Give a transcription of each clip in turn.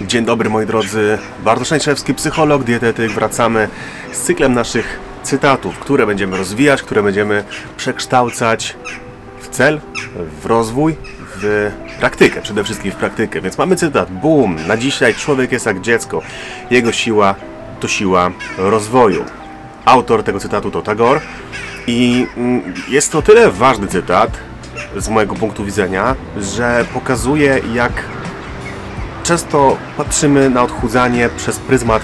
Dzień dobry moi drodzy, Bartosz Szczęczewski, psycholog, dietetyk. Wracamy z cyklem naszych cytatów, które będziemy rozwijać, które będziemy przekształcać w cel, w rozwój, w praktykę, przede wszystkim w praktykę. Więc mamy cytat, boom, na dzisiaj człowiek jest jak dziecko, jego siła to siła rozwoju. Autor tego cytatu to Tagore i mm, jest to tyle ważny cytat z mojego punktu widzenia, że pokazuje jak często patrzymy na odchudzanie przez pryzmat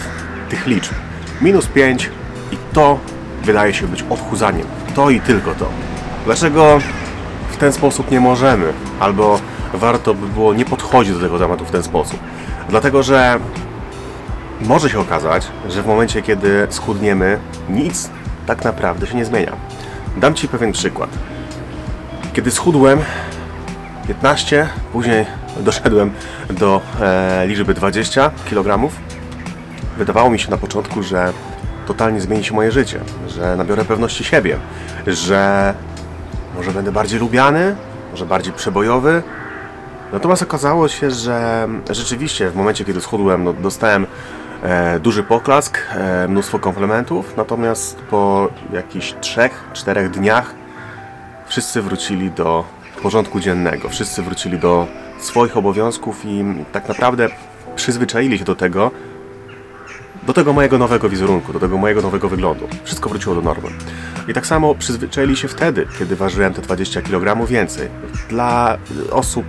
tych liczb. Minus 5 i to wydaje się być odchudzaniem. To i tylko to. Dlaczego w ten sposób nie możemy? Albo warto by było nie podchodzić do tego tematu w ten sposób. Dlatego, że może się okazać, że w momencie, kiedy schudniemy, nic tak naprawdę się nie zmienia. Dam Ci pewien przykład. Kiedy schudłem 15, później doszedłem do e, liczby 20 kg, wydawało mi się na początku, że totalnie zmieni się moje życie, że nabiorę pewności siebie, że może będę bardziej lubiany, może bardziej przebojowy. Natomiast okazało się, że rzeczywiście w momencie, kiedy schudłem, no, dostałem e, duży poklask, e, mnóstwo komplementów, natomiast po jakichś 3-4 dniach wszyscy wrócili do porządku dziennego, wszyscy wrócili do swoich obowiązków i tak naprawdę przyzwyczaili się do tego, do tego mojego nowego wizerunku, do tego mojego nowego wyglądu. Wszystko wróciło do normy. I tak samo przyzwyczaili się wtedy, kiedy ważyłem te 20 kg więcej. Dla osób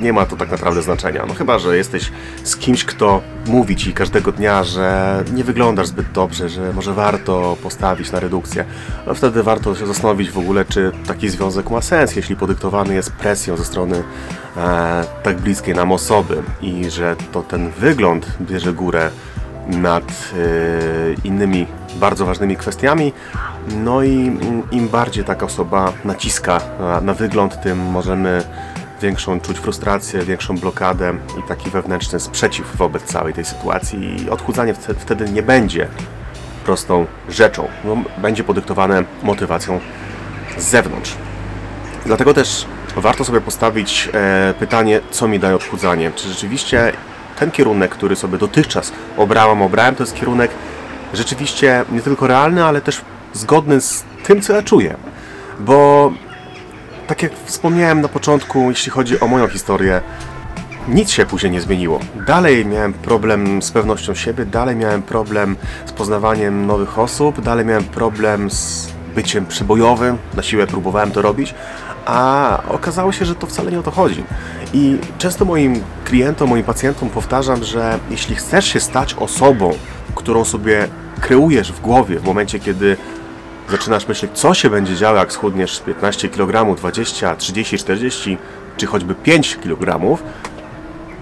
nie ma to tak naprawdę znaczenia. No chyba, że jesteś z kimś, kto mówi ci każdego dnia, że nie wyglądasz zbyt dobrze, że może warto postawić na redukcję. No wtedy warto się zastanowić w ogóle, czy taki związek ma sens, jeśli podyktowany jest presją ze strony e, tak bliskiej nam osoby i że to ten wygląd bierze górę nad e, innymi bardzo ważnymi kwestiami. No i mm, im bardziej taka osoba naciska na, wygląd, tym możemy większą czuć frustrację, większą blokadę i taki wewnętrzny sprzeciw wobec całej tej sytuacji. I odchudzanie wte- wtedy nie będzie prostą rzeczą. No, będzie podyktowane motywacją z zewnątrz. Dlatego też warto sobie postawić e, pytanie, co mi daje odchudzanie. Czy rzeczywiście ten kierunek, który sobie dotychczas obrałam, obrałem, to jest kierunek rzeczywiście nie tylko realny, ale też zgodny z tym, co ja czuję. Bo tak jak wspomniałem na początku, jeśli chodzi o moją historię, nic się później nie zmieniło. Dalej miałem problem z pewnością siebie, dalej miałem problem z poznawaniem nowych osób, dalej miałem problem z byciem przebojowym, na siłę próbowałem to robić, a okazało się, że to wcale nie o to chodzi. I często moim klientom, moim pacjentom powtarzam, że jeśli chcesz się stać osobą, którą sobie kreujesz w głowie w momencie, kiedy zaczynasz myśleć, co się będzie działo, jak schudniesz 15 kg, 20, 30, 40 czy choćby 5 kg,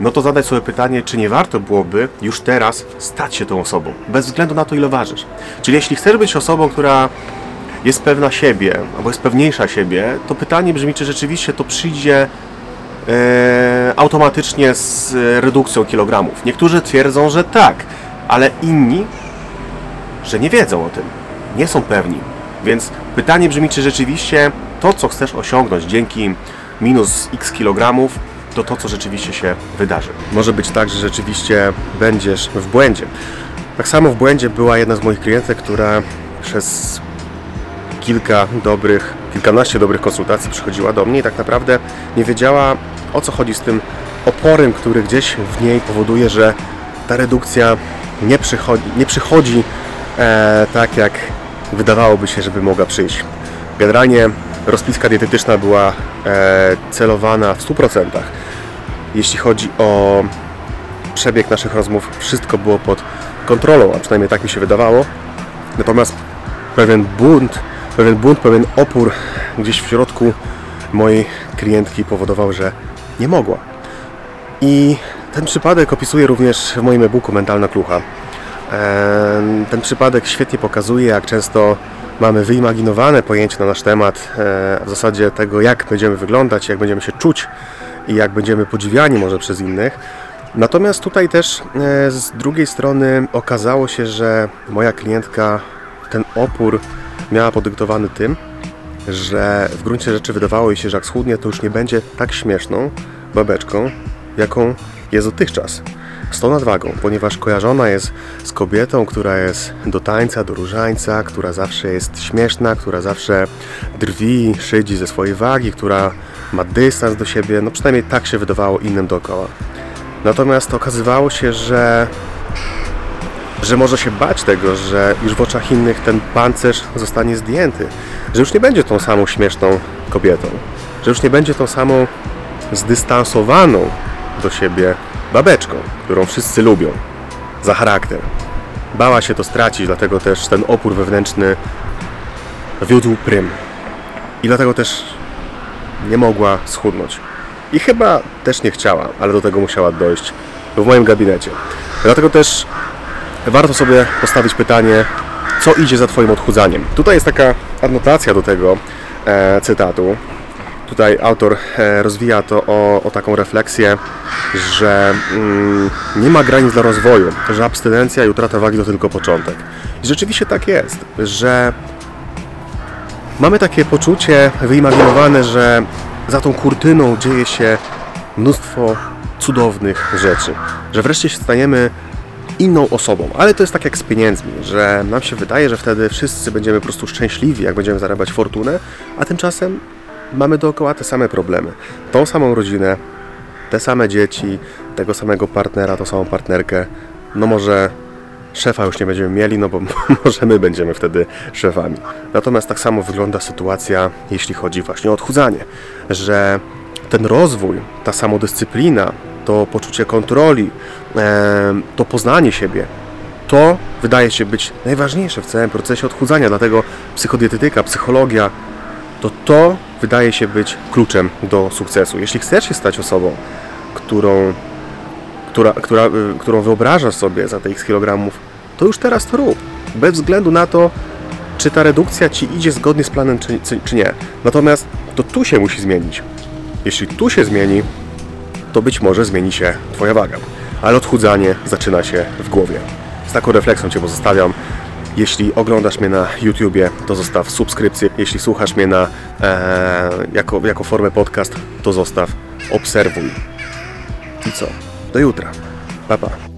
no to zadać sobie pytanie, czy nie warto byłoby już teraz stać się tą osobą, bez względu na to, ile ważysz. Czyli jeśli chcesz być osobą, która jest pewna siebie, albo jest pewniejsza siebie, to pytanie brzmi, czy rzeczywiście to przyjdzie e, automatycznie z redukcją kilogramów. Niektórzy twierdzą, że tak, ale inni, że nie wiedzą o tym, nie są pewni. Więc pytanie brzmi, czy rzeczywiście to, co chcesz osiągnąć dzięki minus x kilogramów, to to, co rzeczywiście się wydarzy. Może być tak, że rzeczywiście będziesz w błędzie. Tak samo w błędzie była jedna z moich klientek, która przez kilka dobrych, kilkanaście dobrych konsultacji przychodziła do mnie i tak naprawdę nie wiedziała o co chodzi z tym oporem, który gdzieś w niej powoduje, że ta redukcja nie przychodzi, nie przychodzi e, tak jak wydawałoby się, żeby mogła przyjść. Generalnie rozpiska dietetyczna była e, celowana w 100%. Jeśli chodzi o przebieg naszych rozmów, wszystko było pod kontrolą, a przynajmniej tak mi się wydawało. Natomiast pewien bunt, pewien bunt, pewien opór gdzieś w środku mojej klientki powodował, że nie mogła. I ten przypadek opisuję również w moim e-booku Mentalna Klucha. Ten przypadek świetnie pokazuje, jak często mamy wyimaginowane pojęcie na nasz temat, e, w zasadzie tego, jak będziemy wyglądać, jak będziemy się czuć i jak będziemy podziwiani może przez innych. Natomiast tutaj też e, z drugiej strony okazało się, że moja klientka ten opór miała podyktowany tym, że w gruncie rzeczy wydawało jej się, że jak schudnie, to już nie będzie tak śmieszną babeczką, jaką jest dotychczas. z tą nadwagą, ponieważ kojarzona jest z kobietą, która jest do tańca, do różańca, która zawsze jest śmieszna, która zawsze drwi, szydzi ze swojej wagi, która ma dystans do siebie, no przynajmniej tak się wydawało innym dookoła. Natomiast okazywało się, że że może się bać tego, że już w oczach innych ten pancerz zostanie zdjęty, że już nie będzie tą samą śmieszną kobietą, że już nie będzie tą samą zdystansowaną do siebie babeczką, którą wszyscy lubią za charakter. Bała się to stracić, dlatego też ten opór wewnętrzny wiódł prym. I dlatego też nie mogła schudnąć. I chyba też nie chciała, ale do tego musiała dojść w moim gabinecie. Dlatego też warto sobie postawić pytanie, co idzie za Twoim odchudzaniem. Tutaj jest taka adnotacja do tego e, cytatu. Tutaj autor e, rozwija to o, o taką refleksję, że mm, nie ma granic dla rozwoju, że abstynencja i utrata wagi to tylko początek. I rzeczywiście tak jest, że mamy takie poczucie wyimaginowane, że za tą kurtyną dzieje się mnóstwo cudownych rzeczy, że wreszcie się stajemy inną osobą. Ale to jest tak jak z pieniędzmi, że nam się wydaje, że wtedy wszyscy będziemy po prostu szczęśliwi, jak będziemy zarabiać fortunę, a tymczasem mamy dookoła te same problemy. Tą samą rodzinę, te same dzieci, tego samego partnera, tą samą partnerkę. No może szefa już nie będziemy mieli, no bo może my będziemy wtedy szefami. Natomiast tak samo wygląda sytuacja, jeśli chodzi właśnie o odchudzanie, że ten rozwój, ta samodyscyplina, to poczucie kontroli, e, to poznanie siebie, to wydaje się być najważniejsze w całym procesie odchudzania. Dlatego psychodietetyka, psychologia, to to wydaje się być kluczem do sukcesu. Jeśli chcesz się stać osobą, którą, która, która, y, którą wyobrażasz sobie za x kilogramów, to już teraz to rób. Bez względu na to, czy ta redukcja ci idzie zgodnie z planem, czy, czy, czy nie. Natomiast to tu się musi zmienić. Jeśli tu się zmieni, to być może zmieni się Twoja waga. Ale odchudzanie zaczyna się w głowie. Z taką refleksją Cię pozostawiam. Jeśli oglądasz mnie na YouTubie, to zostaw subskrypcję. Jeśli słuchasz mnie na, e, jako, jako formę podcast, to zostaw obserwuj. I co? Do jutra. Pa, pa.